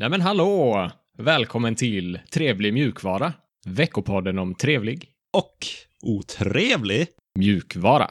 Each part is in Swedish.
Nej men hallå! Välkommen till Trevlig mjukvara. Veckopodden om trevlig Och otrevlig. mjukvara.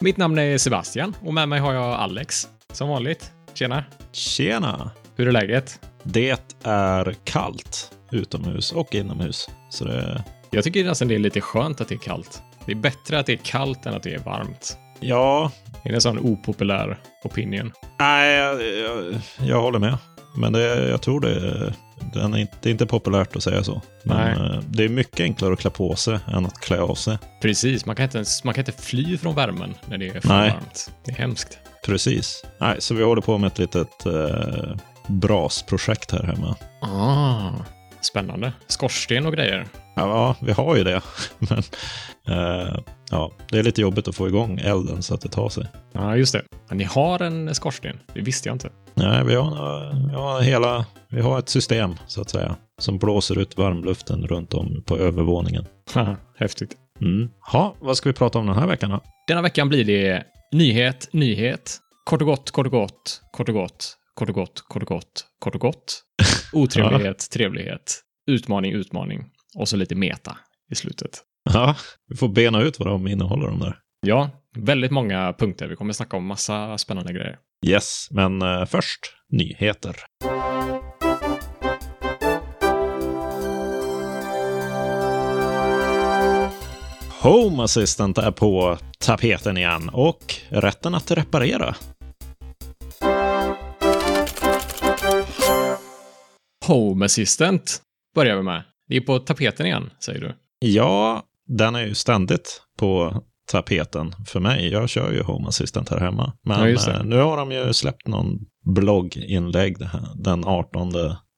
Mitt namn är Sebastian och med mig har jag Alex, som vanligt. Tjena! Tjena! Hur är läget? Det är kallt utomhus och inomhus. Så det... Jag tycker nästan det är lite skönt att det är kallt. Det är bättre att det är kallt än att det är varmt. Ja, Det är en sån opopulär opinion. nej, jag, jag, jag håller med. Men det, jag tror det, den är inte, det är inte populärt att säga så. Men Nej. eh, det är mycket enklare att klä på sig än att klä av sig. Precis, man kan inte, ens, man kan inte fly från värmen när det är för Nej. varmt. Det är hemskt. Precis. Nej, så vi håller på med ett litet eh, brasprojekt här hemma. Ah, spännande. Skorsten och grejer. Ja, vi har ju det. Men eh, ja, det är lite jobbigt att få igång elden så att det tar sig. Ja, just det. Men ni har en skorsten. Det visste jag inte. Nej, vi har, vi har hela, vi har ett system så att säga som blåser ut varmluften runt om på övervåningen. Häftigt. Mm. Ha, vad ska vi prata om den här veckan då? Denna veckan blir det nyhet, nyhet, kort och gott, kort och gott, kort och gott, kort och gott, kort och gott, kort och gott, otrevlighet, trevlighet, utmaning, utmaning och så lite meta i slutet. Ja, vi får bena ut vad de innehåller de där. Ja, väldigt många punkter. Vi kommer snacka om massa spännande grejer. Yes, men eh, först nyheter. Home Assistant är på tapeten igen och rätten att reparera. Home Assistant börjar vi med. Det är på tapeten igen, säger du. Ja, den är ju ständigt på tapeten för mig. Jag kör ju Home Assistant här hemma. Men Ja, eh, nu har de ju släppt någon blogginlägg den 18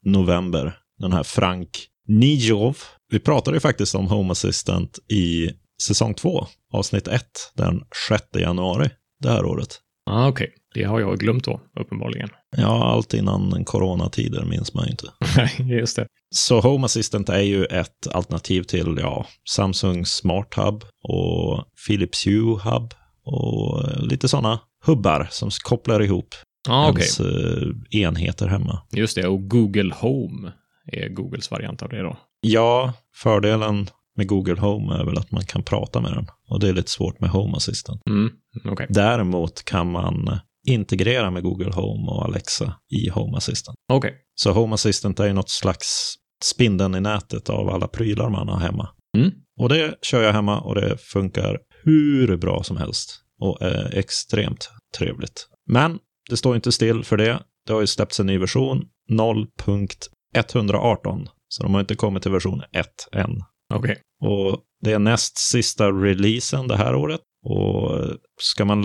november. Den här Frank Nijov. Vi pratade ju faktiskt om Home Assistant i säsong 2, avsnitt 1, den 6 januari det här året. Ah, Okej, det har jag glömt då, uppenbarligen. Ja, allt innan coronatider minns man ju inte. Nej, just det. Så Home Assistant är ju ett alternativ till ja, Samsung Smart Hub och Philips Hue Hub och lite sådana hubbar som kopplar ihop Ah, Okej, ens eh, enheter hemma. just det. Och Google Home är Googles variant av det då. Ja, fördelen med Google Home är väl att man kan prata med den och det är lite svårt med Home Assistant. Mm, okej. Däremot kan man integrera med Google Home och Alexa i Home Assistant. Okej. Så Home Assistant är ju något slags spindeln i nätet av alla prylar man har hemma. Mm. Och det kör jag hemma och det funkar hur bra som helst och är extremt trevligt. Men det står inte still för det. Det har ju släppts en ny version, 0.118. Så de har inte kommit till version 1 än. Okej. Och det är näst sista releasen det här året. Och ska man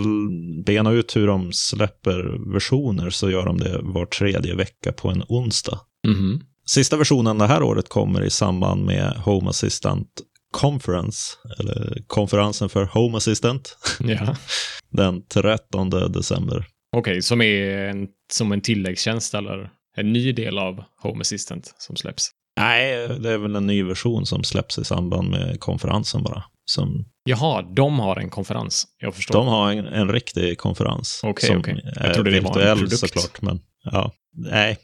bena ut hur de släpper versioner så gör de det var tredje vecka på en onsdag. Mhm. Sista versionen det här året kommer i samband med Home Assistant Conference, eller konferensen för Home Assistant, Ja. den 13 december. Okej, som är en, som en tilläggstjänst eller en ny del av Home Assistant som släpps. Nej, det är väl en ny version som släpps i samband med konferensen bara. Som, Jaha, de har en konferens. Jag förstår. de har en, en riktig konferens. Okej, som okej. Jag trodde det var en produkt. såklart, men ja. Nej,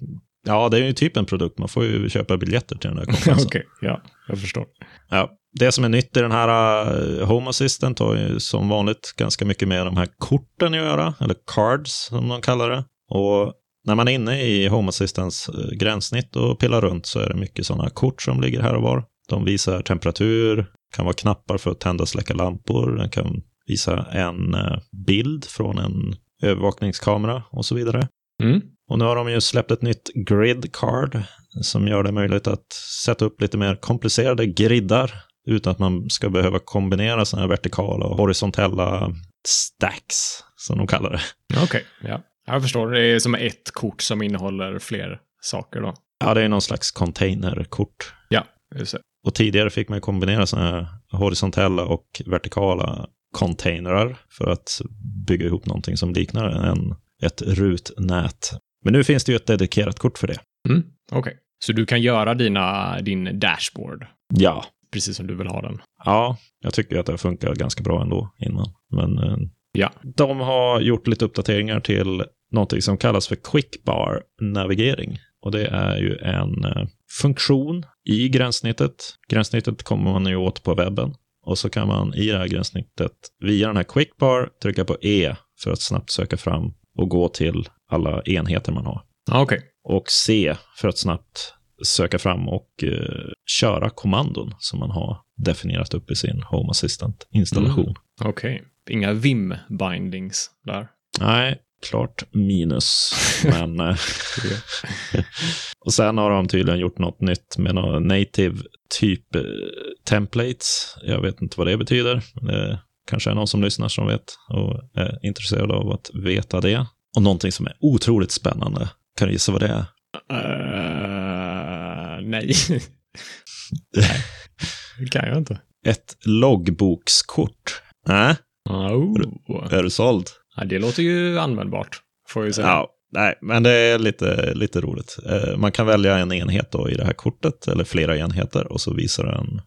ja, det är ju typ en produkt. Man får ju köpa biljetter till den där konferensen. Okej, ja, jag förstår. Ja, det som är nytt i den här eh, Home Assistant har ju som vanligt ganska mycket med de här korten att göra, eller cards som de kallar det. Och när man är inne i Home Assistants eh, gränssnitt och pillar runt så är det mycket sådana kort som ligger här och var. De visar temperatur, kan vara knappar för att tända och släcka lampor, den kan visa en eh, bild från en övervakningskamera och så vidare. Mm. Och nu har de ju släppt ett nytt grid card som gör det möjligt att sätta upp lite mer komplicerade griddar utan att man ska behöva kombinera sådana här vertikala och horisontella stacks, som de kallar det. Okej, ja. Jag förstår. Det är som ett kort som innehåller fler saker då. Ja, det är någon slags containerkort. Ja, just det. Och tidigare fick man kombinera sådana här horisontella och vertikala containrar för att bygga ihop någonting som liknar en, ett rutnät. Men nu finns det ju ett dedikerat kort för det. Mm. Okej. Så du kan göra dina, din dashboard Ja, precis som du vill ha den. Ja, jag tycker att det funkar ganska bra ändå innan. Men eh, Ja. de har gjort lite uppdateringar till någonting som kallas för Quickbar navigering. Och det är ju en eh, funktion i gränssnittet. Gränssnittet kommer man ju åt på webben. Och så kan man i det här gränssnittet via den här Quickbar trycka på E för att snabbt söka fram och gå till alla enheter man har. Okej. Och C för att snabbt söka fram och eh, köra kommandon som man har definierat upp i sin Home Assistant-installation. Okej. Inga Vim-bindings där. Nej, klart minus. Men... eh, och sen har de tydligen gjort något nytt med några native typ eh, templates. Jag vet inte vad det betyder. Det kanske är någon som lyssnar som vet och är intresserad av att veta det. Och någonting som är otroligt spännande. Kan du gissa vad det är? Uh, nej. nej. Det kan jag inte. Ett loggbokskort. Nej, Oh. är du såld? Ja, det låter ju användbart, får jag säga. Ja, nej, men det är lite, lite roligt. Eh, Man kan välja en enhet då i det här kortet, eller flera enheter, och så visar den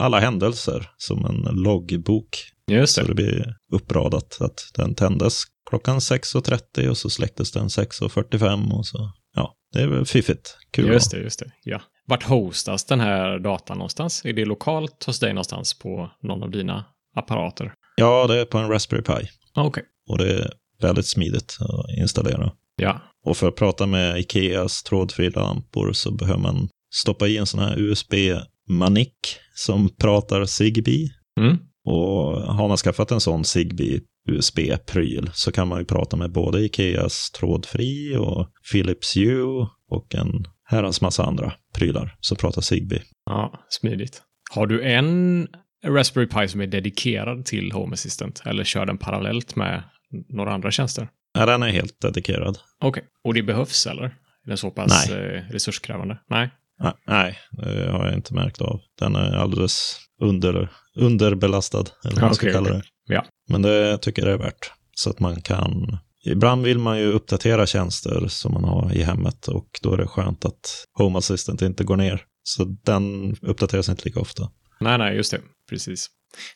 alla händelser som en loggbok. Just Så det. det blir uppradat att den tändes klockan 6.30 och så släcktes den 6.45 och så. Ja, det är väl fiffigt. Kul. Just det, just det. Ja. Vart hostas den här datan någonstans? Är det lokalt hos dig någonstans på någon av dina apparater? Ja, det är på en Raspberry Pi. Okej. Och det är väldigt smidigt att installera. Ja. Och för att prata med Ikeas trådfria lampor så behöver man stoppa i en sån här USB-manik som pratar Zigbee. Mm. Och har man skaffat en sån Zigbee USB-pryl så kan man ju prata med både Ikeas trådfri och Philips Hue och en herrans massa andra prylar som pratar Zigbee. Ja, smidigt. Har du en Raspberry Pi som är dedikerad till Home Assistant? Eller kör den parallellt med några andra tjänster? Ja, den är helt dedikerad. Okej. Och det behövs, eller? Är den så pass eh, resurskrävande? Nej. Nej, Nej, det har jag inte märkt av. Den är alldeles under, underbelastad, eller vad man ska kalla det. Ja. Men det tycker jag är värt. Så att man kan... Ibland vill man ju uppdatera tjänster som man har i hemmet och då är det skönt att Home Assistant inte går ner. Så den uppdateras inte lika ofta. Nej, nej, just det. Precis.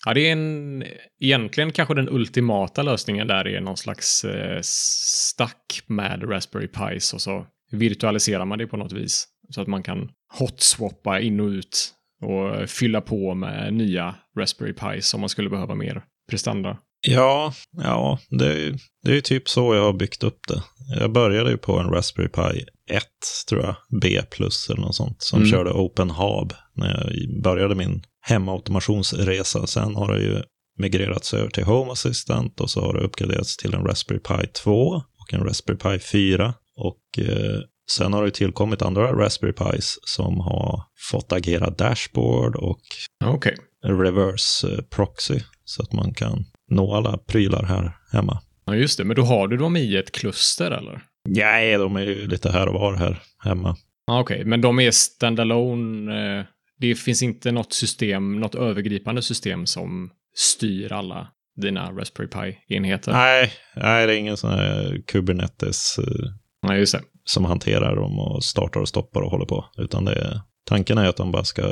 Ja, det är en, egentligen kanske den ultimata lösningen där är någon slags eh, stack med Raspberry Pis och så virtualiserar man det på något vis. Så att man kan hotswappa in och ut och fylla på med nya Raspberry Pis om man skulle behöva mer prestanda. Ja, ja det, är, det är ju typ så jag har byggt upp det. Jag började ju på en Raspberry Pi 1, tror jag, B plus eller något sånt, som Mm. körde Open Hub när jag började min hemautomationsresa. Sen har det ju migrerats över till Home Assistant och så har det uppgraderats till en Raspberry Pi 2 och en Raspberry Pi 4. Och eh, sen har det tillkommit andra Raspberry Pis som har fått agera dashboard och Okej. reverse eh, proxy så att man kan nå alla prylar här hemma. Ja, just det. Men då har du dem i ett kluster, eller? Nej, de är ju lite här och var här hemma. Okej, men de är standalone. Eh, det finns inte något system, något övergripande system som styr alla dina Raspberry Pi-enheter. Nej, nej, det är ingen sån här Kubernetes eh, Nej, just det. som hanterar dem och startar och stoppar och håller på. Utan det är, tanken är att de bara ska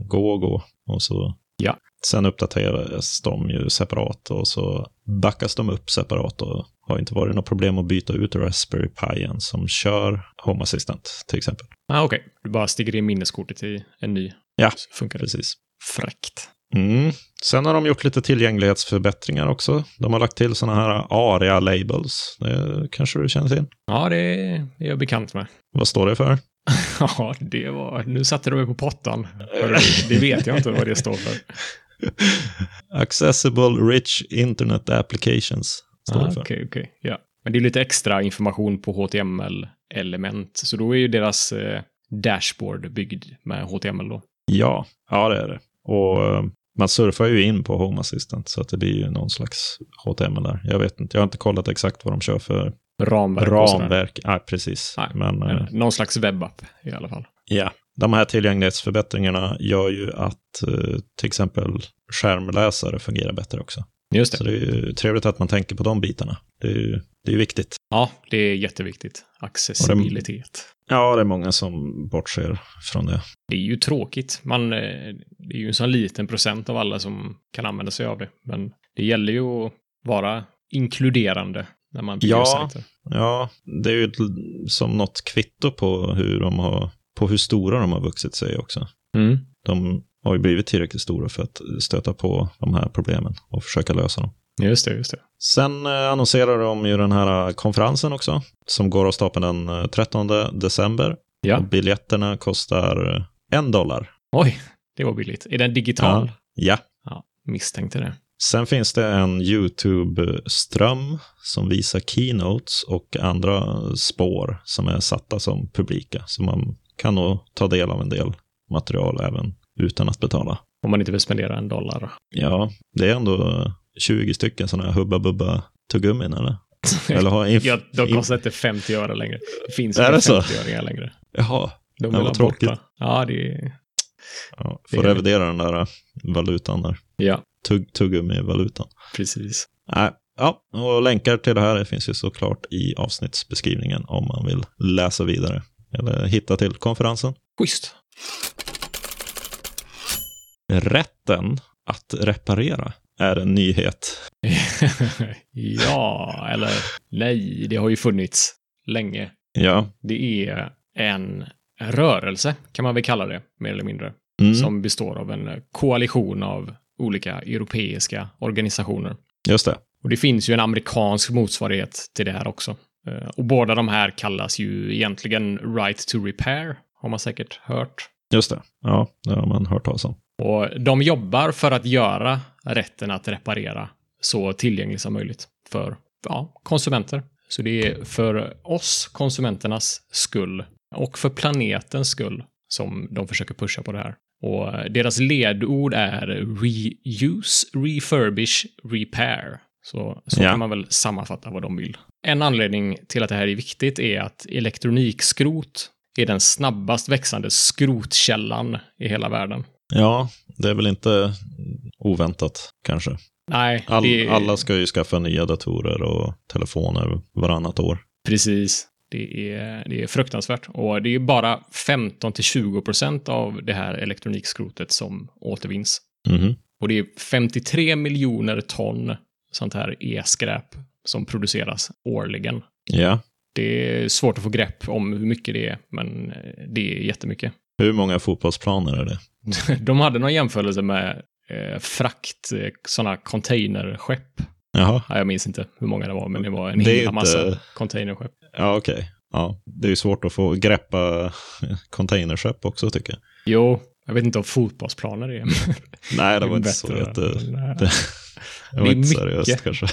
gå och gå. Och så Ja. Sen uppdateras de ju separat och så backas de upp separat och har inte varit något problem att byta ut Raspberry Pien som kör Home Assistant till exempel. Ah, Okej, du bara sticker in minneskortet i en ny. Ja, funkar. Precis. Fräckt. Mm. Sen har de gjort lite tillgänglighetsförbättringar också. De har lagt till sådana här ARIA-labels. Det kanske du känner till? Ja, det är jag bekant med. Vad står det för? Ja, det var... Nu satte du mig på pottan. Det vet jag inte vad det står för. Accessible Rich Internet Applications. Står Ah, det för. Okej, okej. Ja. Men det är lite extra information på HTML-element. Så då är ju deras eh, dashboard byggd med HTML då. Ja, ja det är det. Och eh, man surfar ju in på Home Assistant så att det blir ju någon slags HTML där. Jag vet inte, jag har inte kollat exakt vad de kör för Ramverk ramverk. Nej, precis. Nej, Men eh, Men Någon slags webbapp i alla fall. ja, de här tillgänglighetsförbättringarna gör ju att eh, till exempel skärmläsare fungerar bättre också. Just det. Så det är ju trevligt att man tänker på de bitarna. Det är ju det är viktigt. Ja, det är jätteviktigt. Accessibilitet. Ja, det är många som bortser från det. Det är ju tråkigt. Man, eh, det är ju en sån liten procent av alla som kan använda sig av det. Men det gäller ju att vara inkluderande när man bygger Ja. sajter. Ja, det är ju ett- som något kvitto på hur, de har, på hur stora de har vuxit sig också. Mm. De har ju blivit tillräckligt stora för att stöta på de här problemen och försöka lösa dem. Just det, just det. Sen eh, annonserar de ju den här eh, konferensen också, som går av stapeln den eh, 13 december. Ja. Och biljetterna kostar eh, en dollar. Oj, det var billigt. Är den digital? Ja. Ja, misstänkte det. Sen finns det en YouTube-ström som visar keynotes och andra spår som är satta som publika. Så man kan nog ta del av en del material även utan att betala. Om man inte vill spendera en dollar. Ja, det är ändå eh, 20 stycken sådana här Hubba Bubba tuggummin eller? Eller har inf- Ja, de kostar inte 50 öre längre. Det finns inga det så? 50-öringar längre. Jaha, De Ja, vill vad ha borta. tråkigt. Ja, det är... ja, Det får är- revidera den där eh, valutan där. Ja, Tugg, tuggummi-valutan. precis. Nej, ja, och länkar till det här finns ju såklart i avsnittsbeskrivningen om man vill läsa vidare eller hitta till konferensen. Schysst. Rätten att reparera är en nyhet. ja, eller nej, det har ju funnits länge. Ja, Det är en rörelse, kan man väl kalla det, mer eller mindre, mm, som består av en koalition av olika europeiska organisationer. just det. Och det finns ju en amerikansk motsvarighet till det här också. Eh, Och båda de här kallas ju egentligen Right to Repair, har man säkert hört. Just det. Ja, det har man hört talas om. Och de jobbar för att göra rätten att reparera så tillgänglig som möjligt för ja, konsumenter. Så det är för oss, konsumenternas skull, och för planetens skull som de försöker pusha på det här. Och deras ledord är reuse, refurbish, repair. Så, så Ja. kan man väl sammanfatta vad de vill. En anledning till att det här är viktigt är att elektronikskrot är den snabbast växande skrotkällan i hela världen. Ja, det är väl inte oväntat kanske. Nej, All, det Alla ska ju skaffa nya datorer och telefoner varannat år. precis. Det är, det är fruktansvärt. Och det är bara 15-20% av det här elektronikskrotet som återvinns. Mhm. Och det är 53 miljoner ton sånt här e-skräp som produceras årligen. Ja. Det är svårt att få grepp om hur mycket det är, men eh, det är jättemycket. Hur många fotbollsplaner är det? De hade någon jämförelse med eh, frakt, eh, sådana containerskepp. Jaha. Ja, jag minns inte hur många det var, men det var en Det himla massa inte- containerskepp. Ja, okej. Ja, det är ju svårt att få greppa containerskepp också tycker jag. Jo, jag vet inte om fotbollsplaner är Nej, det var inte så jätte... Det, det var Det är inte mycket. seriöst kanske.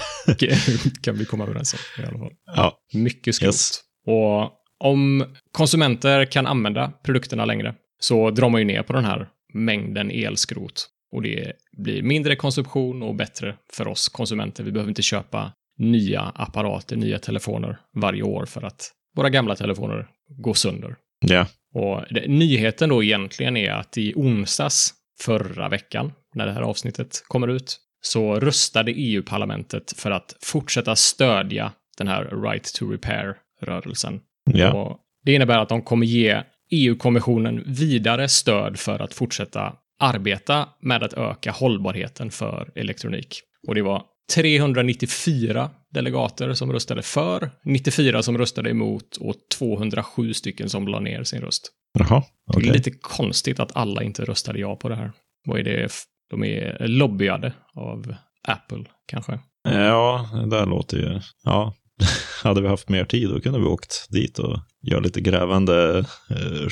kan vi komma överens om i alla fall. Ja, Mycket skrot. Yes. Och om konsumenter kan använda produkterna längre så drar man ju ner på den här mängden elskrot. Och det blir mindre konsumtion och bättre för oss konsumenter. Vi behöver inte köpa nya apparater, nya telefoner varje år för att våra gamla telefoner går sönder. ja. Och det, nyheten då egentligen är att i onsdags förra veckan, när det här avsnittet kommer ut, så röstade EU-parlamentet för att fortsätta stödja den här Right to Repair-rörelsen. Ja. Det innebär att de kommer ge EU-kommissionen vidare stöd för att fortsätta arbeta med att öka hållbarheten för elektronik. Och det var 394 delegater som röstade för, 94 som röstade emot och 207 stycken som la ner sin röst. Jaha, Det okej. är lite konstigt att alla inte röstade ja på det här. Vad är det? De är lobbyade av Apple, kanske. Ja, det där låter ju... Ja, hade vi haft mer tid då kunde vi åkt dit och göra lite grävande eh,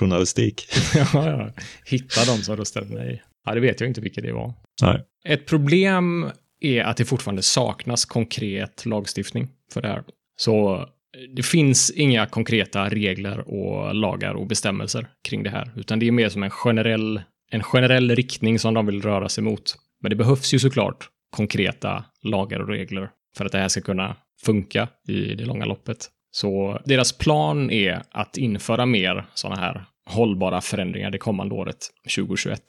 journalistik. ja, ja. Hitta de som röstade nej. Ja, det vet jag inte vilka det var. Nej. Ett problem är att det fortfarande saknas konkret lagstiftning för det här. Så eh, det finns inga konkreta regler och lagar och bestämmelser kring det här, utan det är mer som en generell, en generell riktning som de vill röra sig mot. Men det behövs ju såklart konkreta lagar och regler för att det här ska kunna funka i det långa loppet. Så deras plan är att införa mer sådana här hållbara förändringar det kommande året, 2021.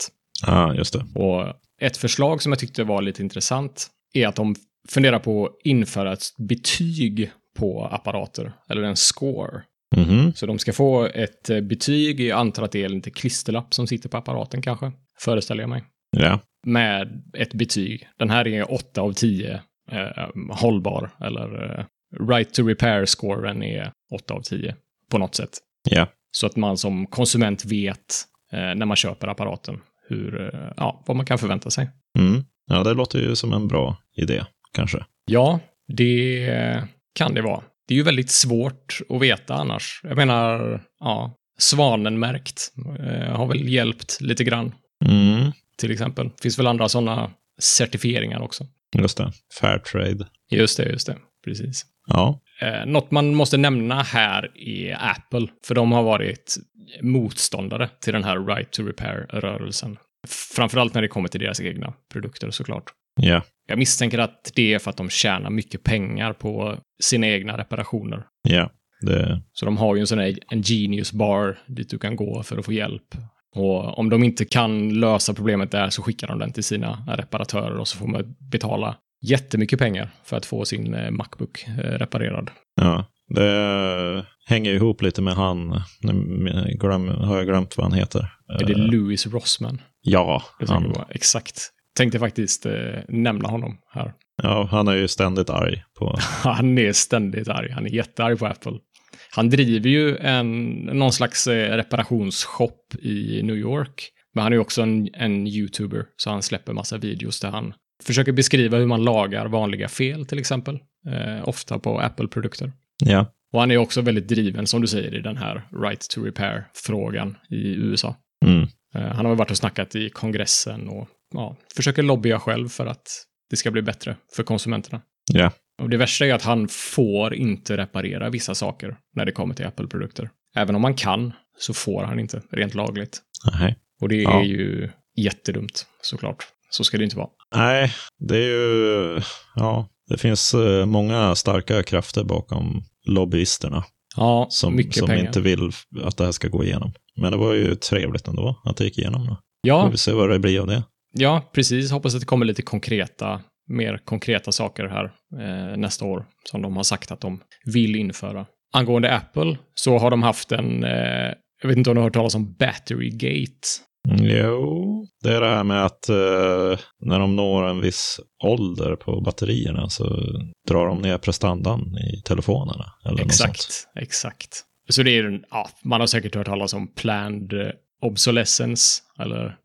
Ja, just det. Och ett förslag som jag tyckte var lite intressant är att de funderar på att införa ett betyg på apparater, eller en score. Mhm. Så de ska få ett eh, betyg, jag antar att det är lite klisterlapp som sitter på apparaten kanske, föreställer jag mig. Ja. Med ett betyg. Den här är 8 av 10 eh, hållbar, eller eh, right to repair-scoren är 8 av 10 på något sätt. Ja. Så att man som konsument vet eh, när man köper apparaten hur, eh, ja, vad man kan förvänta sig. Mm. Ja, det låter ju som en bra idé, kanske. Ja, det kan det vara. Det är ju väldigt svårt att veta annars. Jag menar, ja, svanenmärkt eh, har väl hjälpt lite grann, Mm. till exempel. finns väl andra sådana certifieringar också. Just det. Fairtrade. Just det, just det. Precis. Ja. Eh, något man måste nämna här är Apple, för de har varit motståndare till den här right to repair-rörelsen. Framförallt när det kommer till deras egna produkter såklart. Ja. Jag misstänker att det är för att de tjänar mycket pengar på sina egna reparationer. Ja. Det, Så de har ju en sån här en genius bar dit du kan gå för att få hjälp. Och om de inte kan lösa problemet där så skickar de den till sina reparatörer och så får man betala jättemycket pengar för att få sin eh, Macbook eh, reparerad. ja. det hänger ihop lite med han, nu glöm, har jag glömt vad han heter. Är det Eh, Louis Rossman? Ja, han? Exakt. Tänkte faktiskt nämna honom här. ja, han är ju ständigt arg på... Han är ständigt arg. Han är jättearg på Apple. Han driver ju en, någon slags eh, reparationsshop i New York. Men han är ju också en, en YouTuber, så han släpper massa videos där han försöker beskriva hur man lagar vanliga fel till exempel. Eh, ofta på Apple-produkter. Ja, Och han är också väldigt driven, som du säger, i den här right to repair-frågan i USA. mm. Eh, han har varit och snackat i kongressen och ja, försöker lobbya själv för att det ska bli bättre för konsumenterna. ja, Och det värsta är att han får inte reparera vissa saker när det kommer till Apple-produkter. Även om han kan så får han inte rent lagligt. nej. Och det är Ja. ju jättedumt såklart. Så ska det inte vara. Nej, det är ju... Ja, det finns eh, många starka krafter bakom lobbyisterna Ja, som, mycket som pengar. inte vill att det här ska gå igenom. Men det var ju trevligt ändå att det gick igenom. Då. Får Ja, vi se vad det blir av det. ja, precis. Hoppas att det kommer lite konkreta, mer konkreta saker här eh, nästa år som de har sagt att de vill införa. Angående Apple så har de haft en, eh, jag vet inte om du har hört talas om Batterygate. Mm, Jo, det är det här med att eh, när de når en viss ålder på batterierna så drar de ner prestandan i telefonerna. Eller. Exakt, exakt. Så det är ja, man har säkert hört talas om planned obsolescence, eller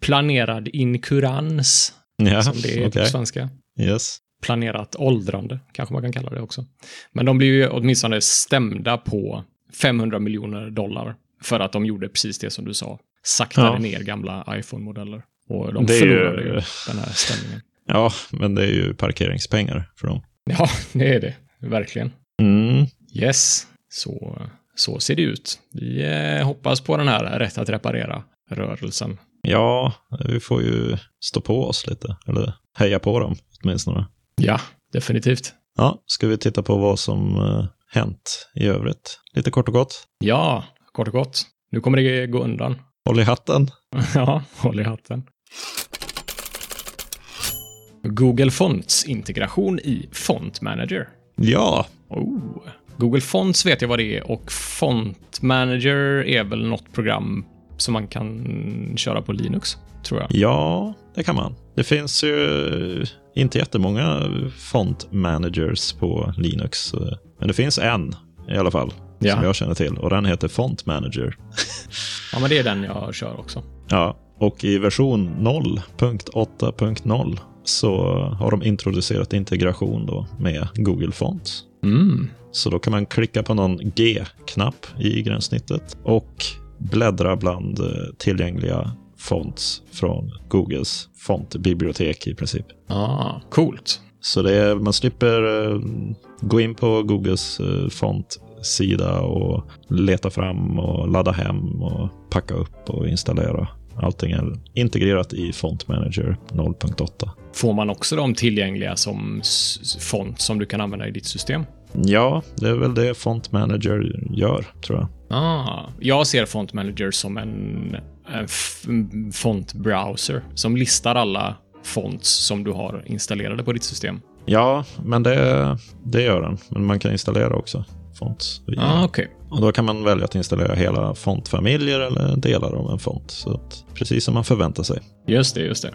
planerad inkurans, Ja, som det är okej. på svenska. Yes. Planerat åldrande, kanske man kan kalla det också. Men de blir ju åtminstone stämda på 500 miljoner dollar för att de gjorde precis det som du sa. Saktade Ja. ner gamla iPhone-modeller. Och de Det är ju- förlorade ju den här stämningen. Ja, men det är ju parkeringspengar för dem. Ja, det är det. Verkligen. Mm. Yes, så, så ser det ut. Vi eh, hoppas på den här rätt att reparera-rörelsen. Ja, vi får ju stå på oss lite. Eller heja på dem åtminstone. Ja, definitivt. Ja, ska vi titta på vad som eh, hänt i övrigt? Lite kort och gott. Ja, kort och gott. Nu kommer det gå undan. Håll i hatten. ja, håll i hatten. Google Fonts integration i Font Manager. Ja, Oh. Google Fonts vet jag vad det är och Font Manager är väl något program som man kan köra på Linux, tror jag. ja, det kan man. Det finns ju inte jättemånga font managers på Linux. eh, Men det finns en i alla fall, Ja. som jag känner till. Och den heter Font Manager. Ja, men det är den jag kör också. Ja, och i version 0.8.0 så har de introducerat integration då med Google Fonts. Mm. Så då kan man klicka på någon G-knapp i gränssnittet och bläddra bland eh, tillgängliga fonts från Googles fontbibliotek i princip. Ah, coolt. Så det är, man slipper eh, gå in på Googles eh, fontsida och leta fram och ladda hem och packa upp och installera. Allting är integrerat i Font Manager 0.8. Får man också de tillgängliga som font som du kan använda i ditt system? Ja, det är väl det Font Manager gör, tror jag. Ah, jag ser Font Manager som en, en fontbrowser som listar alla fonts som du har installerade på ditt system. Ja, men det, det gör den. Men man kan installera också font. Ja, ah. Okay. Och då kan man välja att installera hela fontfamiljer eller delar av en font. Så att, precis som man förväntar sig. Just det, just det.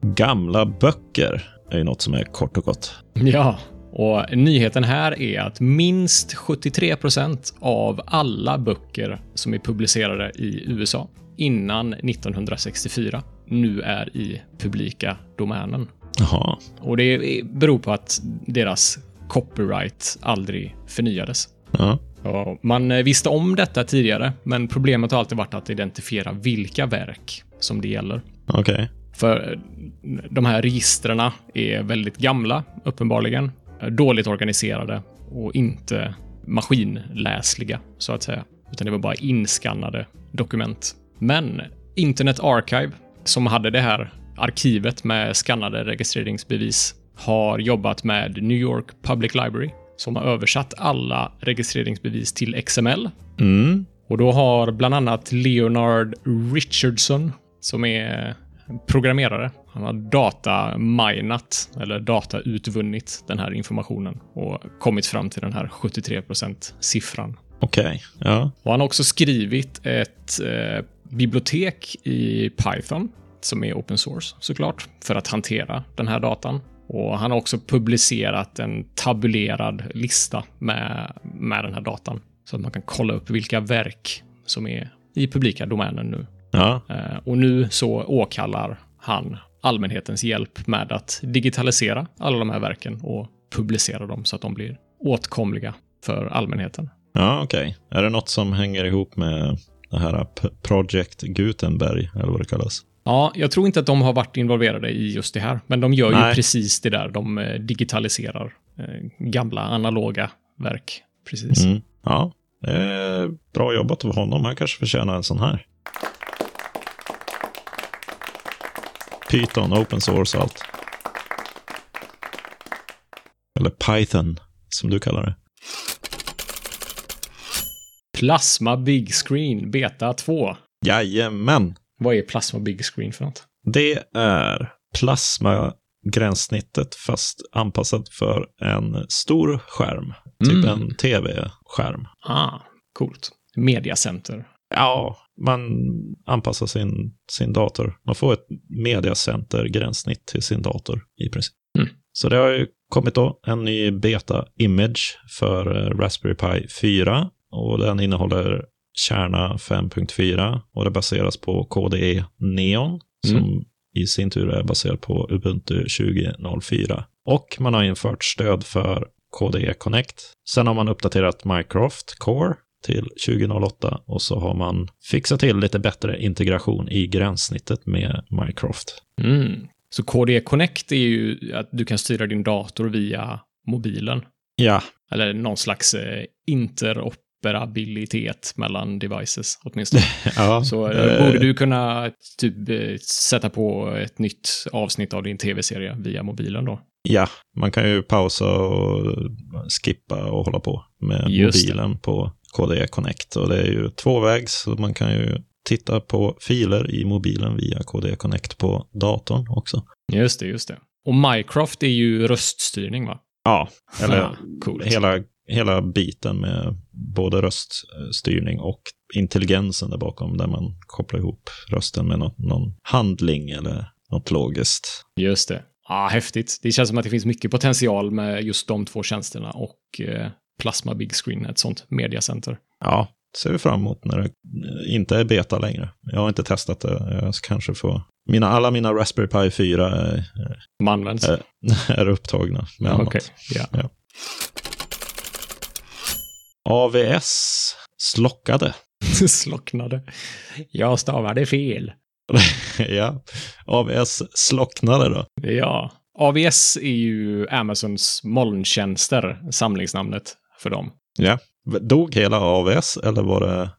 Gamla böcker är ju något som är kort och gott. Ja, och nyheten här är att minst 73% av alla böcker som är publicerade i USA innan 1964 nu är i publika domänen. Jaha. Och det beror på att deras copyright aldrig förnyades. Ja. Ja, man visste om detta tidigare, men problemet har alltid varit att identifiera vilka verk som det gäller. Okej. Okay. För de här registren är väldigt gamla, uppenbarligen. Dåligt organiserade och inte maskinläsliga, så att säga. Utan det var bara inskannade dokument. Men Internet Archive, som hade det här arkivet med skannade registreringsbevis, har jobbat med New York Public Library, som har översatt alla registreringsbevis till XML. Mm. Och då har bland annat Leonard Richardson, som är programmerare. Han har dataminat, eller datautvunnit den här informationen och kommit fram till den här 73% siffran. Okej, okay, ja. Och han har också skrivit ett eh, bibliotek i Python, som är open source såklart, för att hantera den här datan. Och han har också publicerat en tabulerad lista med, med den här datan. Så att man kan kolla upp vilka verk som är i publika domänen nu. Ja. Eh, och nu så åkallar han allmänhetens hjälp med att digitalisera alla de här verken och publicera dem så att de blir åtkomliga för allmänheten. Ja, okej. Okay. Är det något som hänger ihop med det här Project Gutenberg, eller vad det kallas? Ja, jag tror inte att de har varit involverade i just det här, men de gör Nej. ju precis det där. De eh, digitaliserar eh, gamla analoga verk. Precis. Mm. Ja, bra jobbat av honom. Han kanske förtjänar en sån här. Python, open source och allt. Eller Python, som du kallar det. Plasma Big Screen Beta 2. Jajamän. Vad är Plasma Big Screen för något? Det är plasma-gränssnittet fast anpassat för en stor skärm. Typ mm. en tv-skärm. Ah, coolt. Mediacenter. Ja, man anpassar sin, sin dator. Man får ett mediacenter-gränssnitt till sin dator i princip. Mm. Så det har ju kommit då en ny beta-image för eh, Raspberry Pi 4 och den innehåller kärna 5.4 och det baseras på KDE Neon som mm. i sin tur är baserad på Ubuntu 20.04. Och man har infört stöd för KDE Connect. Sen har man uppdaterat Mycroft Core till 2008 och så har man fixat till lite bättre integration i gränssnittet med Mycroft. Mm. Så KDE Connect är ju att du kan styra din dator via mobilen. Ja. Eller någon slags eh, interop interoperabilitet mellan devices åtminstone. ja, så eh, borde du kunna typ eh, sätta på ett nytt avsnitt av din tv-serie via mobilen då. Ja, man kan ju pausa och skippa och hålla på med Just mobilen det. på KDE Connect. Och det är ju tvåvägs, så man kan ju titta på filer i mobilen via KDE Connect på datorn också. Just det, just det. Och Mycroft är ju röststyrning va? Ja, eller ja, hela hela biten med både röststyrning och intelligensen där bakom, där man kopplar ihop rösten med någon, någon handling eller något logiskt. Just det. Ja, häftigt. Det känns som att det finns mycket potential med just de två tjänsterna och eh, Plasma Big Screen, ett sånt mediacenter. Ja, ser vi fram emot när det inte är beta längre. Jag har inte testat det. Jag kanske får... Mina, alla mina Raspberry Pi 4 är, är, är upptagna med annat. Okay. Yeah. Ja. AVS slockade. Slocknade. Jag stavade fel. ja, AVS slocknade då. Ja, AVS är ju Amazons molntjänster, samlingsnamnet för dem. Ja, dog hela AVS eller var det...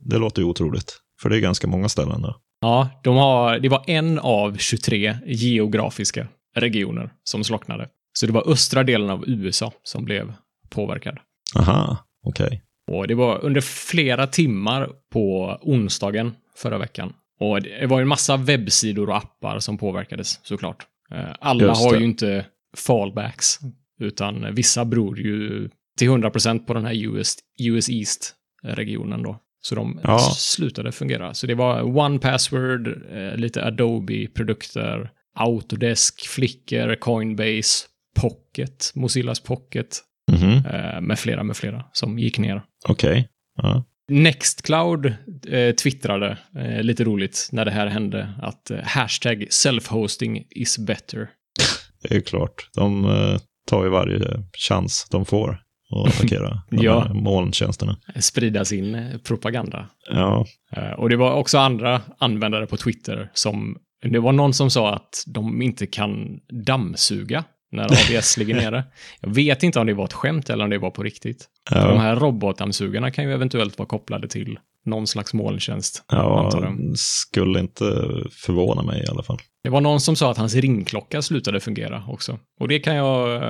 Det låter ju otroligt, för det är ganska många ställen då. Ja, de har, det var en av 23 geografiska regioner som slocknade. Så det var östra delen av USA som blev påverkad. Aha, okej. Okay. Och det var under flera timmar på onsdagen förra veckan Och det var ju en massa webbsidor och appar som påverkades såklart. Eh, Alla har ju inte fallbacks, utan vissa beror ju till 100% på den här US, US East-regionen då. Så de Ja. slutade fungera. Så det var One Password, eh, lite Adobe-produkter, Autodesk, Flickr, Coinbase, Pocket, Mozillas Pocket, Mhm. eh, med flera, med flera, som gick ner. Okej. Ja. Nextcloud eh, twittrade, eh, lite roligt, när det här hände, att eh, hashtag self-hosting is better. Det är klart. De eh, tar ju varje chans de får att attackera de Ja. molntjänsterna. Sprida sin eh, propaganda. Ja, Eh, och det var också andra användare på Twitter som, det var någon som sa att de inte kan dammsuga när ABS ligger nere. Jag vet inte om det var ett skämt eller om det var på riktigt. För De ja, här robotdammsugarna kan ju eventuellt vara kopplade till någon slags molntjänst. ja skulle inte förvåna mig i alla fall. Det var någon som sa att hans ringklocka slutade fungera också. Och det kan jag,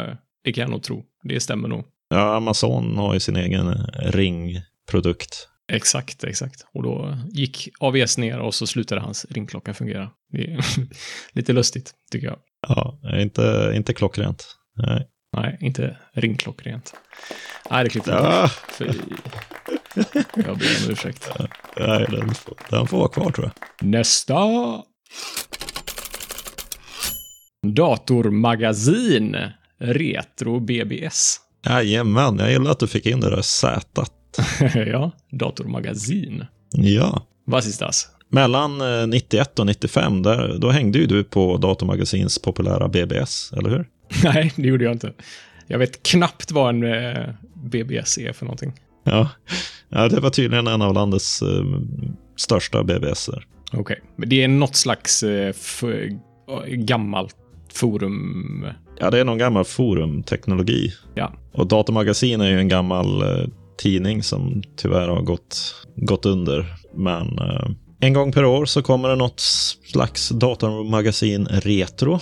det kan jag nog tro. Det stämmer nog. Ja, Amazon har ju sin egen ringprodukt. Exakt, exakt. Och då gick AVS ner och så slutade hans ringklocka fungera. Det är lite lustigt, tycker jag. Ja, inte, inte klockrent. Nej. Nej, inte ringklockrent. Nej, det klipper jag Ja, bort. Jag ber om ursäkt. nej den, får, den får vara kvar tror jag. Nästa! Datormagasin. Retro BBS. Jajamän, jag gillar att du fick in det där Z. ja, datormagasin. Ja. Vad sistas? Mellan eh, 91 och 95, där, då hängde ju du på Datormagasins populära BBS, eller hur? Nej, det gjorde jag inte. Jag vet knappt vad en eh, BBS är för någonting. Ja. Ja, det var tydligen en av landets eh, största BBSer. Okej, men det är något slags eh, gammalt forum. Ja, det är någon gammal forumteknologi. Ja. Och Datamagasin är ju en gammal eh, tidning som tyvärr har gått, gått under. Men eh, en gång per år så kommer det något slags datamagasin retro.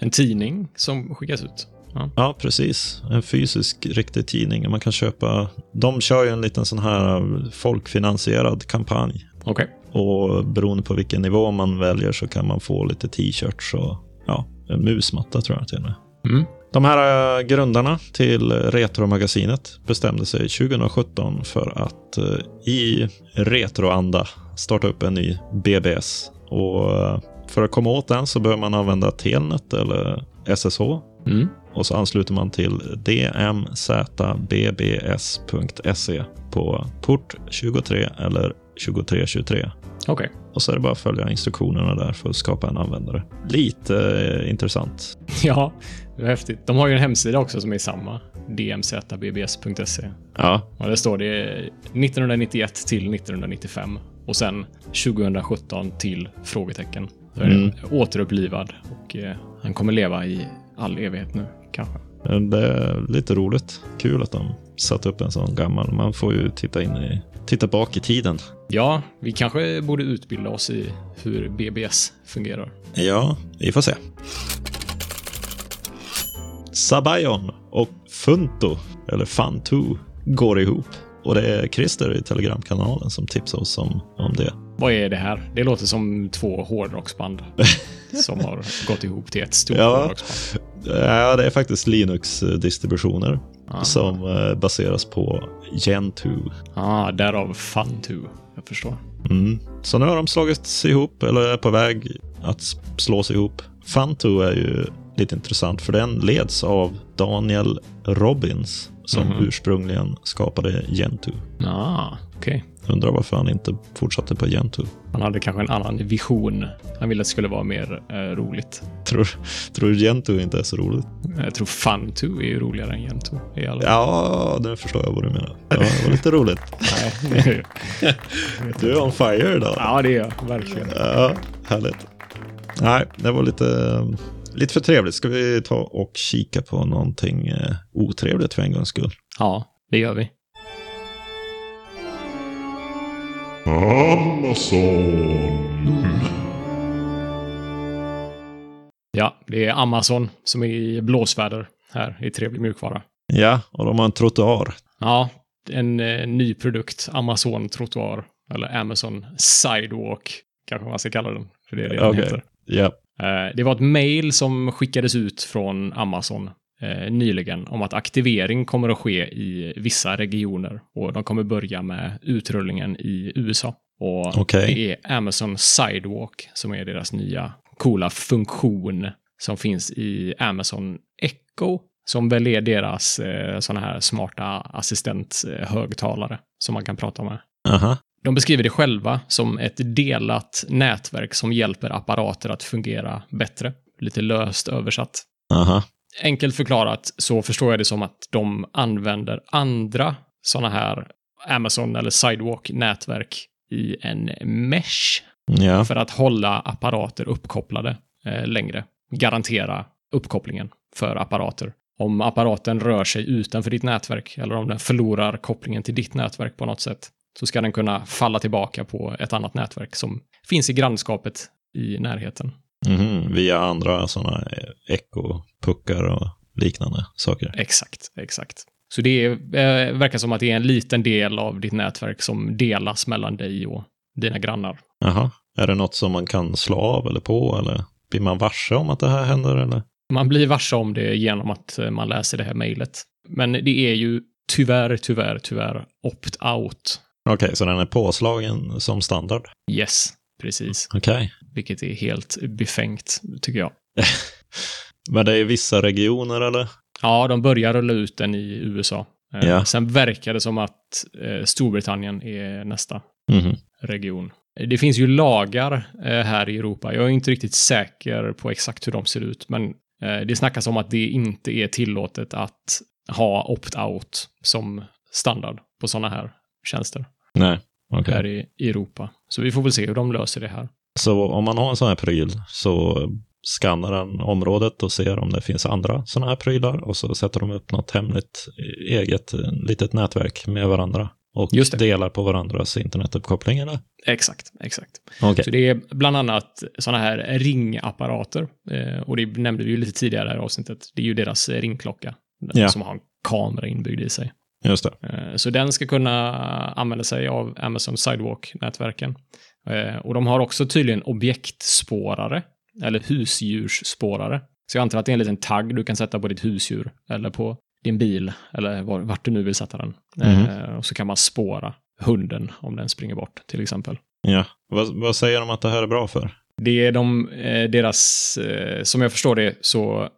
En tidning som skickas ut. Ja. Ja, precis. En fysisk riktig tidning. Man kan köpa. De kör ju en liten sån här eh, folkfinansierad kampanj. Okej. Och beroende på vilken nivå man väljer så kan man få lite t-shirts och ja, en musmatta tror jag till och med. Mm. De här eh, grundarna till Retromagasinet bestämde sig 2017 för att eh, i retroanda starta upp en ny BBS. Och för att komma åt den så behöver man använda Telnet eller SSH. Mm. Och så ansluter man till dmzbbs.se på port 23 eller 2323. Okej. Och så är det bara att följa instruktionerna där för att skapa en användare. Lite eh, intressant. Ja, det är häftigt. De har ju en hemsida också som är samma. dmzbbs.se. Ja, Och där står det 1991 till 1995 och sen 2017 till frågetecken. Då är Mm. återupplivad och eh, han kommer leva i all evighet nu, kanske. Det är lite roligt. Kul att de satt upp en sån gammal. Man får ju titta in i, titta bak i tiden. Ja, vi kanske borde utbilda oss i hur BBS fungerar. Ja, vi får se. Sabayon och Funto, eller Fantu, går ihop. Och det är Christer i Telegramkanalen som tipsar oss om, om det. Vad är det här? Det låter som två hårdrocksband som har gått ihop till ett stort Ja. Ja, det är faktiskt Linux-distributioner Ah. som eh, baseras på Gentoo. Ah, därav Fun2. Jag förstår. Mm. Så nu har de slagits ihop, eller är på väg att slås ihop. Fanto är ju lite intressant, för den leds av Daniel Robbins, som Mhm. ursprungligen skapade Gentoo. Ah, okej. Undrar varför han inte fortsatte på Gentoo. Han hade kanske en annan vision. Han ville att det skulle vara mer eh, roligt. Tror, tror du Gentoo inte är så roligt? Jag tror Fun2 är ju roligare än Gentoo. Ja, nu förstår jag vad du menar. Ja, det var lite roligt. Nej, det är- Du är on fire idag. ja, det är jag verkligen. Ja, härligt. Nej, det var lite, lite för trevligt. Ska vi ta och kika på någonting eh, otrevligt för en gångs skull? Ja, det gör vi. Amazon. Ja, det är Amazon som är i blåsväder här i Trevlig mjukvara. Ja, och de har en trottoar. Ja, en eh, ny produkt, Amazon trottoar, eller Amazon Sidewalk. kanske man ska kalla den. För det är det den Okej. heter. Ja. Eh, Det var ett mail som skickades ut från Amazon nyligen om att aktivering kommer att ske i vissa regioner och de kommer börja med utrullningen i USA. Och Okej. det är Amazon Sidewalk som är deras nya coola funktion som finns i Amazon Echo som väl är deras eh, sådana här smarta assistenthögtalare som man kan prata med. Aha. De beskriver det själva som ett delat nätverk som hjälper apparater att fungera bättre. Lite löst översatt. Aha. Enkelt förklarat så förstår jag det som att de använder andra sådana här Amazon eller Sidewalk-nätverk i en mesh Ja. för att hålla apparater uppkopplade eh, längre. Garantera uppkopplingen för apparater. Om apparaten rör sig utanför ditt nätverk eller om den förlorar kopplingen till ditt nätverk på något sätt så ska den kunna falla tillbaka på ett annat nätverk som finns i grannskapet i närheten. Mhm. Via andra sådana ekopuckar och liknande saker. Exakt, exakt. Så det är, eh, verkar som att det är en liten del av ditt nätverk som delas mellan dig och dina grannar. Jaha. Är det något som man kan slå av eller på eller blir man varse om att det här händer eller? Man blir varse om det genom att eh, man läser det här mejlet. Men det är ju tyvärr, tyvärr, tyvärr opt-out. Okej, så den är påslagen som standard? Yes, precis. Okej. Vilket är helt befängt, tycker jag. Men det är vissa regioner eller? Ja, de börjar rulla ut den i USA. Ja. Sen verkar det som att eh, Storbritannien är nästa Mhm. region. Det finns ju lagar eh, här i Europa. Jag är inte riktigt säker på exakt hur de ser ut, men eh, det snackas om att det inte är tillåtet att ha opt-out som standard på sådana här tjänster Nej, okej. här i, i Europa. Så vi får väl se hur de löser det här. Så om man har en sån här pryl så skannar den området och ser om det finns andra såna här prylar och så sätter de upp något hemligt eget litet nätverk med varandra och delar på varandras internetuppkoppling eller? Exakt, exakt. Okej. Så det är bland annat sådana här ringapparater. Eh, och det nämnde vi ju lite tidigare i avsnittet. Det är ju deras ringklocka. Ja. som har en kamera inbyggd i sig. Just det. Eh, Så den ska kunna använda sig av Amazon Sidewalk-nätverken. Eh, Och de har också tydligen objektspårare, eller husdjursspårare. Så jag antar att det är en liten tagg du kan sätta på ditt husdjur, eller på din bil, eller var, vart du nu vill sätta den. Eh, Och så kan man spåra hunden om den springer bort, till exempel. Ja. Vad, vad säger de att det här är bra för? Det är de, deras, som jag förstår det, så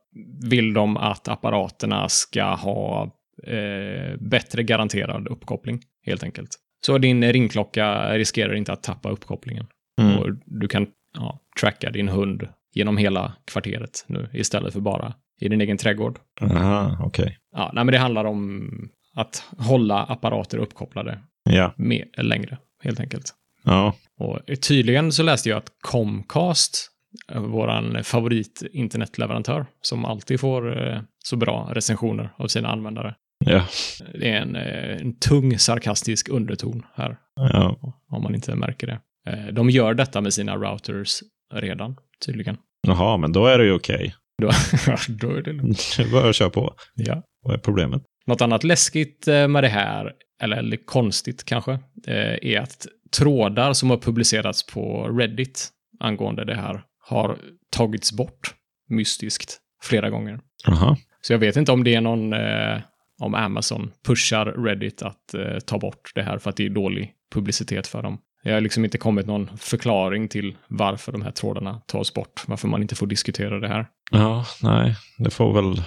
vill de att apparaterna ska ha eh, bättre garanterad uppkoppling, helt enkelt. Så din ringklocka riskerar inte att tappa uppkopplingen. Mm. Och du kan ja, tracka din hund genom hela kvarteret nu, istället för bara i din egen trädgård. Aha, okej. Ja, nej, men det handlar om att hålla apparater uppkopplade Ja. med, längre, helt enkelt. Ja. Och tydligen så läste jag att Comcast, eh, våran favorit internetleverantör, som alltid får eh, så bra recensioner av sina användare. Ja. Det är en, eh, en tung sarkastisk underton här, Ja. om man inte märker det. Eh, De gör detta med sina routers redan, tydligen. Jaha, men då är det ju okej. Då, då är det lugnt. Det bara köra på. Ja. Vad är problemet? Något annat läskigt eh, med det här, eller, konstigt kanske, är att trådar som har publicerats på Reddit angående det här har tagits bort mystiskt flera gånger. Jaha. Så jag vet inte om det är någon, eh, om Amazon pushar Reddit att eh, ta bort det här för att det är dålig publicitet för dem. Det har liksom inte kommit någon förklaring till varför de här trådarna tas bort, varför man inte får diskutera det här. Ja, nej, det får väl...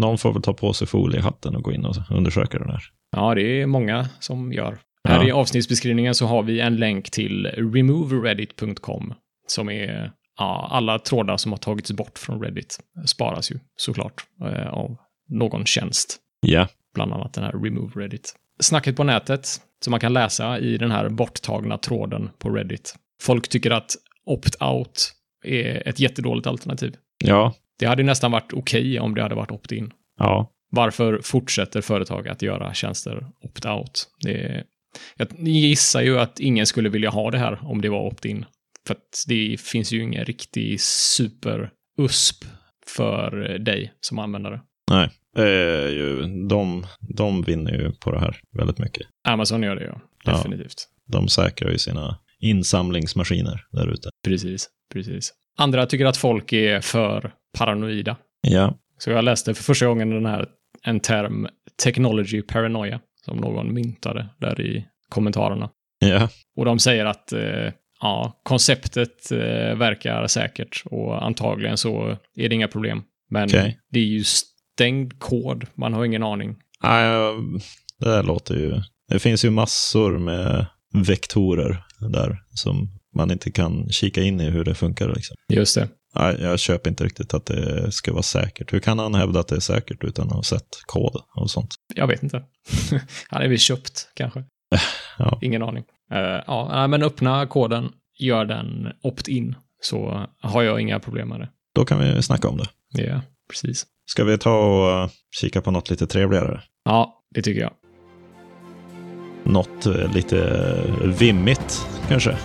Någon får väl ta på sig foliehatten och gå in och undersöka det där. Ja, det är många som gör. Ja. Här i avsnittsbeskrivningen så har vi en länk till removereddit.com som är ja, alla trådar som har tagits bort från Reddit sparas ju såklart eh, av någon tjänst, Ja. bland annat den här Remove Reddit. Snacket på nätet som man kan läsa i den här borttagna tråden på Reddit. Folk tycker att opt-out är ett jättedåligt alternativ. Ja. Det hade nästan varit okej om det hade varit opt-in. Ja. Varför fortsätter företag att göra tjänster opt-out? Är, jag gissar ju att ingen skulle vilja ha det här om det var opt-in. För att det finns ju ingen riktig super-USP för dig som användare. Nej. Är ju, de, de vinner ju på det här väldigt mycket. Amazon gör det Ja. definitivt. De säkrar ju sina insamlingsmaskiner där ute. Precis, precis. Andra tycker att folk är för paranoida. Ja, Så jag läste för första gången den här, en term, technology paranoia, som någon myntade där i kommentarerna. ja, Och de säger att eh, ja, konceptet eh, verkar säkert och antagligen så är det inga problem. Men Okej. det är ju stängd kod, man har ingen aning. Nej, det låter ju... Det finns ju massor med vektorer där som man inte kan kika in i hur det funkar. Liksom. Just det. Nej, jag köper inte riktigt att det ska vara säkert. Hur kan han hävda att det är säkert utan att ha sett kod och sånt? Jag vet inte. Han är väl köpt kanske. Ja. Ingen aning. Eh, ja, men öppna koden, gör den opt-in, så har jag inga problem med det. Då kan vi snacka om det. Ja, precis. Ska vi ta och eh, kika på något lite trevligare? Ja, det tycker jag. Något eh, lite eh, vimmigt kanske?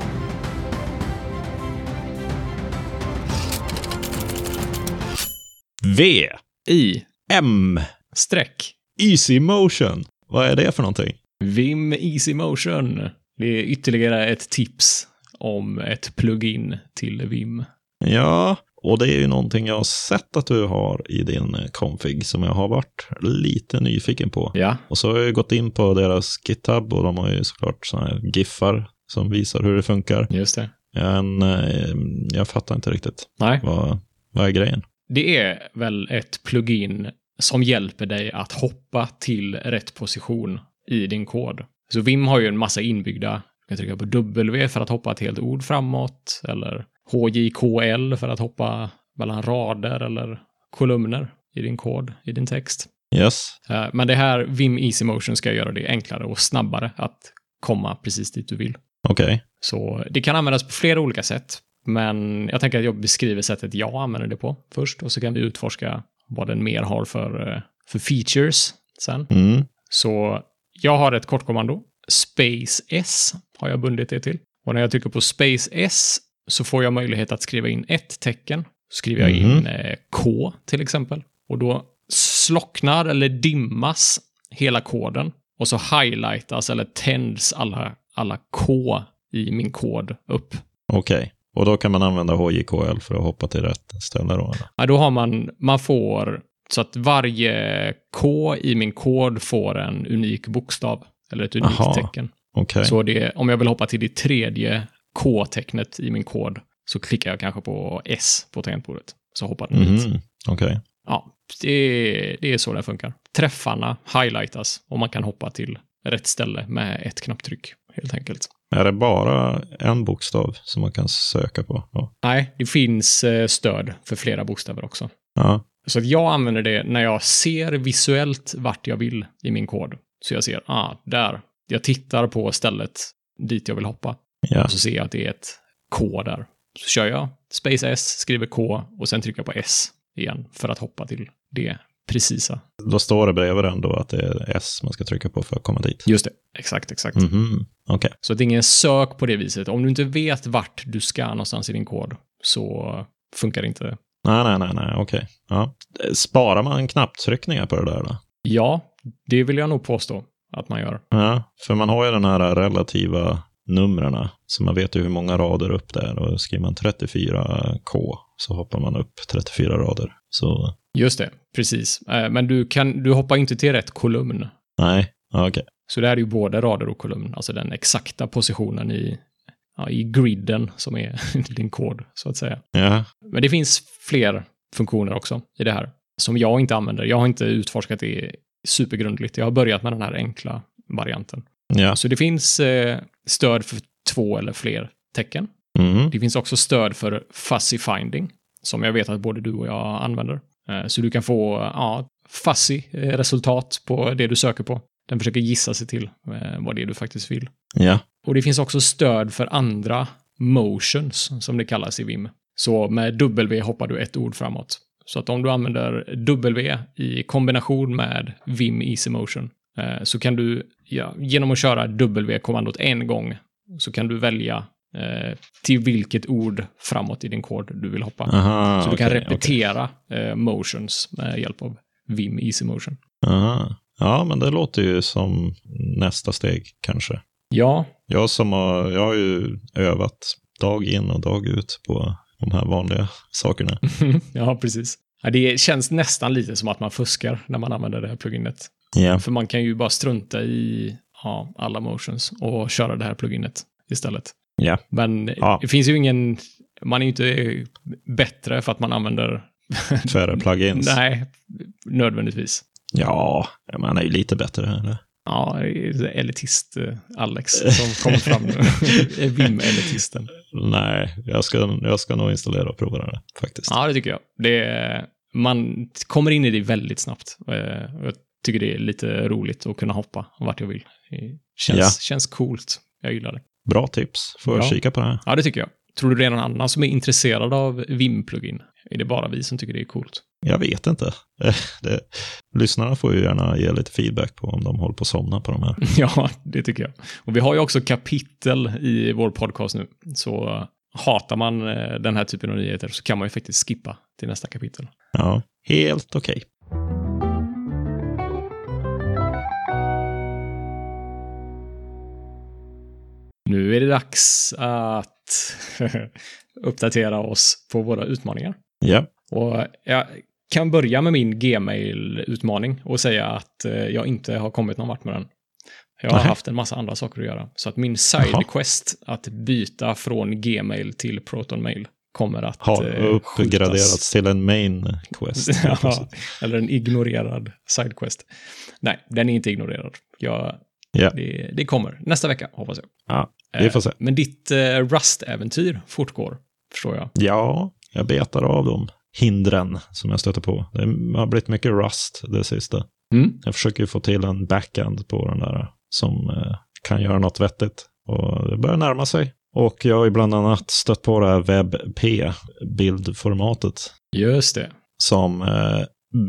V. I M. streck Easy Motion. Vad är det för någonting? Vim Easy Motion. Det är ytterligare ett tips om ett plugin till Vim. Ja, och det är ju någonting jag har sett att du har i din config som jag har varit lite nyfiken på. Ja, Och så har jag ju gått in på deras GitHub och de har ju såklart sådana här giffar som visar hur det funkar. just det. Men eh, jag fattar inte riktigt. Nej, Vad, vad är grejen? det är väl ett plugin som hjälper dig att hoppa till rätt position i din kod. Så Vim har ju en massa inbyggda, du kan trycka på W för att hoppa ett helt ord framåt, eller HJKL för att hoppa mellan rader eller kolumner i din kod, i din text. Yes. Eh, Men det här Vim Easy Motion ska göra det enklare och snabbare att komma precis dit du vill. Okej. Så det kan användas på flera olika sätt. Men jag tänker att jag beskriver sättet jag använder det på först och så kan vi utforska vad den mer har för, eh, för features sen. Mm. Så jag har ett kortkommando. Space S har jag bundit det till. Och när jag trycker på Space S så får jag möjlighet att skriva in ett tecken. Skriver jag in Mhm. eh, K till exempel. Och då slocknar eller dimmas hela koden. Och så highlightas eller tänds alla, alla K i min kod upp. Okej. Och då kan man använda HJKL för att hoppa till rätt ställe då? Eller? Ja, då har man, man får så att varje K i min kod får en unik bokstav. Eller ett unikt Aha. tecken. Okej. Så det, om jag vill hoppa till det tredje K-tecknet i min kod så klickar jag kanske på S på tangentbordet. Så hoppar den dit. Mhm. Okej. Ja, det, det är så det funkar. Träffarna highlightas och man kan hoppa till rätt ställe med ett knapptryck helt enkelt. Är det bara en bokstav som man kan söka på? Ja. Nej, det finns eh, stöd för flera bokstäver också. ja. Så att jag använder det när jag ser visuellt vart jag vill i min kod. Så jag ser, ah, där. Jag tittar på stället dit jag vill hoppa. Ja. Och så ser jag att det är ett K där. Så kör jag Space S, skriver K och sen trycker jag på S igen för att hoppa till det precisa. Då står det bredvid den då att det är S man ska trycka på för att komma dit. Just det. Exakt, exakt. Mhm. Okej. Så det är ingen sök på det viset. Om du inte vet vart du ska någonstans i din kod så funkar det inte. Nej, nej, nej, nej, okej. Ja. Sparar man knapptryckningar på det där då? Ja, det vill jag nog påstå att man gör. Ja, för man har ju den här relativa numren, så man vet ju hur många rader upp det är. Och skriver man 34K så hoppar man upp 34 rader. Så Just det, precis. Eh, Men du, kan, du hoppar inte till rätt kolumn. nej, okej. Så det är ju både rader och kolumn, alltså den exakta positionen i, ja, i griden som är din kod, så att säga. Ja, Men det finns fler funktioner också i det här som jag inte använder. Jag har inte utforskat det supergrundligt. Jag har börjat med den här enkla varianten. Ja. Så det finns eh, stöd för två eller fler tecken. Mm. Det finns också stöd för fuzzy finding, som jag vet att både du och jag använder. Eh, Så du kan få ja, fuzzy eh, resultat på det du söker på. Den försöker gissa sig till eh, vad det är du faktiskt vill. Ja, Och det finns också stöd för andra motions, som det kallas i Vim. Så med W hoppar du ett ord framåt. Så att om du använder W i kombination med Vim Easy Motion så kan du, ja, genom att köra W-kommandot en gång, så kan du välja eh, till vilket ord framåt i din kod du vill hoppa. aha. så du kan okej, repetera eh, motions med hjälp av Vim Easy Motion. Aha. Ja, men det låter ju som nästa steg kanske. Ja, Jag som har, jag har ju övat dag in och dag ut på de här vanliga sakerna. ja precis. Ja, det känns nästan lite som att man fuskar när man använder det här pluginet. Ja, För man kan ju bara strunta i ja, alla motions och köra det här pluginet istället. ja, Men Ja. det finns ju ingen... Man är ju inte bättre för att man använder... färre plugins. Nej, nödvändigtvis. Ja, man är ju lite bättre. Eller? Ja, elitist eh, Alex som kommer fram nu. Vim-elitisten. Nej, jag ska, jag ska nog installera och prova det faktiskt. Ja, det tycker jag. Det man kommer in i det väldigt snabbt. Eh, Jag tycker det är lite roligt att kunna hoppa vart jag vill. Det känns, Ja. känns coolt. Jag gillar det. Bra tips. Får jag Ja. kika på det här. Ja, det tycker jag. Tror du det är någon annan som är intresserad av Vim-plugin? Är det bara vi som tycker det är coolt? Jag vet inte. Eh, Det, lyssnarna får ju gärna ge lite feedback på om de håller på att somna på de här. Ja, det tycker jag. Och vi har ju också kapitel i vår podcast nu. Så eh, hatar man eh, den här typen av nyheter så kan man ju faktiskt skippa till nästa kapitel. Ja, helt okej. Nu är det dags att uppdatera oss på våra utmaningar. Ja, Och jag kan börja med min Gmail-utmaning och säga att eh, jag inte har kommit någon vart med den. Jag har Nej. haft en massa andra saker att göra. Så att min sidequest att byta från Gmail till Protonmail kommer att har eh, uppgraderats skjutas. till en main quest. ja, eller en ignorerad sidequest. Nej, den är inte ignorerad. Jag, Ja. det, det kommer nästa vecka, hoppas jag. Ja, vi får se. Eh, Men ditt eh, Rust-äventyr fortgår, förstår jag. Ja, jag betar av de hindren som jag stöter på. Det har blivit mycket rust det sista. Mm. Jag försöker få till en backend på den där som eh, kan göra något vettigt. Och det börjar närma sig. Och jag har ju bland annat stött på det här WebP-bildformatet Just det. som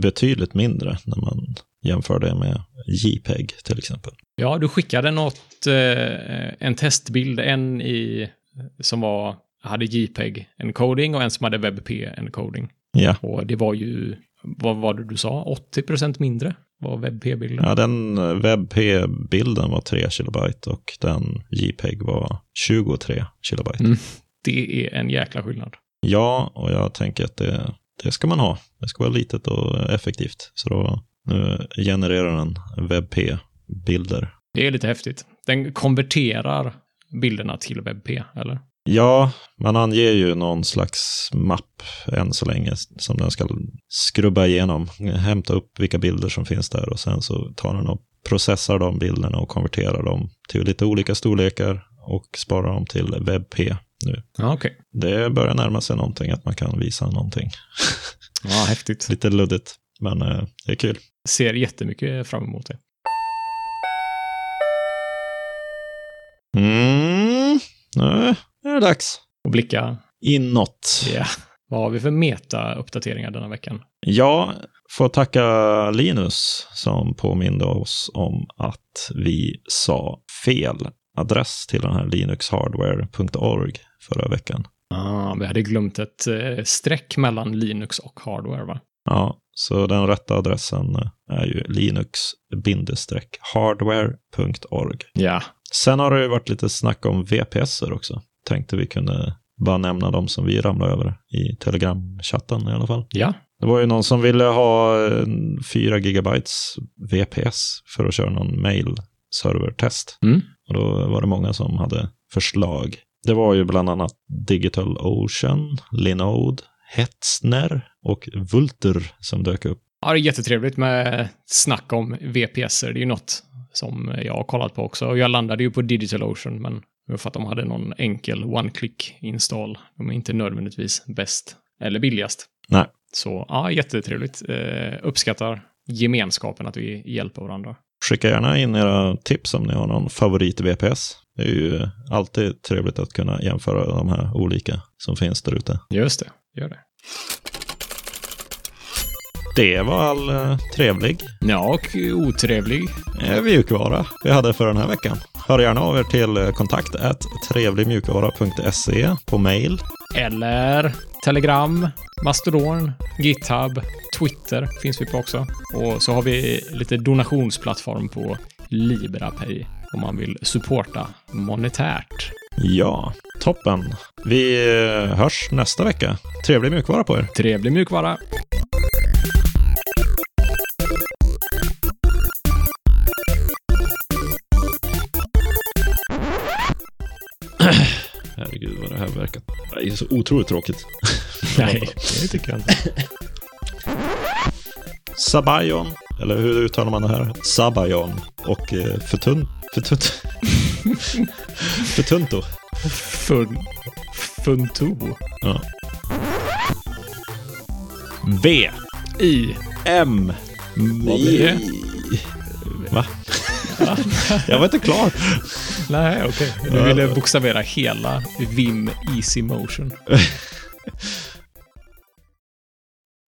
betydligt mindre när man jämför det med JPEG till exempel. Ja, du skickade något, eh, en testbild, en i, som var, hade JPEG-encoding och en som hade WebP-encoding. Ja, Och det var ju, vad var det du sa, 80% mindre var WebP-bilden. ja den eh, WebP-bilden var 3 kilobyte och den JPEG var 23 kilobyte. Mm. Det är en jäkla skillnad. Ja, och jag tänker att det, det ska man ha. Det ska vara litet och effektivt. Så då nu genererar den WebP-bilder. Det är lite häftigt. Den konverterar bilderna till WebP, eller? Ja, man anger ju någon slags mapp än så länge som den ska skrubba igenom. Hämta upp vilka bilder som finns där och sen så tar den och processar de bilderna och konverterar dem till lite olika storlekar och sparar dem till WebP nu. Okej. Det börjar närma sig någonting att man kan visa någonting. Ja, häftigt. Lite luddigt, men eh, det är kul. Ser jättemycket fram emot det. Mm, nu är det dags. Och blicka, Inåt. ja. Vad har vi för meta-uppdateringar denna veckan? Jag får tacka Linus som påminde oss om att vi sa fel adress till den här linuxhardware.org förra veckan. Ah, vi hade glömt ett eh, streck mellan Linux och hardware, va? Ja, så den rätta adressen är ju linux-hardware.org. Ja. Sen har det ju varit lite snack om VPSer också. Tänkte vi kunde bara nämna dem som vi ramlade över i Telegram-chatten i alla fall. Ja. Det var ju någon som ville ha en 4 gigabytes VPS för att köra någon mail-servertest. Mm. Och då var det många som hade förslag. Det var ju bland annat Digital Ocean, Linode, Hetzner och Vulter som dök upp. Ja, det är jättetrevligt med snack om VPSer. Det är ju något som jag har kollat på också. Jag landade ju på DigitalOcean, men det var för att de hade någon enkel one-click install. De är inte nödvändigtvis bäst eller billigast. Nej. Så ja, jättetrevligt. Eh, uppskattar gemenskapen, att vi hjälper varandra. Skicka gärna in era tips om ni har någon favorit-VPS. Det är ju alltid trevligt att kunna jämföra de här olika som finns där ute. Just det, gör det. Det var all eh, trevlig Ja, och otrevlig. eh, mjukvara vi hade för den här veckan. Hör gärna av er till eh, kontakt trevligmjukvara.se på mail. Eller Telegram, Mastodon, GitHub, Twitter finns vi på också. Och så har vi lite donationsplattform på LibraPay. Om man vill supporta monetärt. Ja, toppen. Vi eh, hörs nästa vecka. Trevlig mjukvara på er. Trevlig mjukvara. Herregud vad det här verkar... Det är så otroligt tråkigt. Nej, det tycker jag inte. Sabayon, eller hur uttalar man det här? Sabayon och eh, Förtun... Förtunt... Förtunto. Fun... Funto. Ja. V. I. M. Vad blir det? Va? Jag var inte klar. Nej, okej. Du ville bokstavera hela Vim Easy Motion.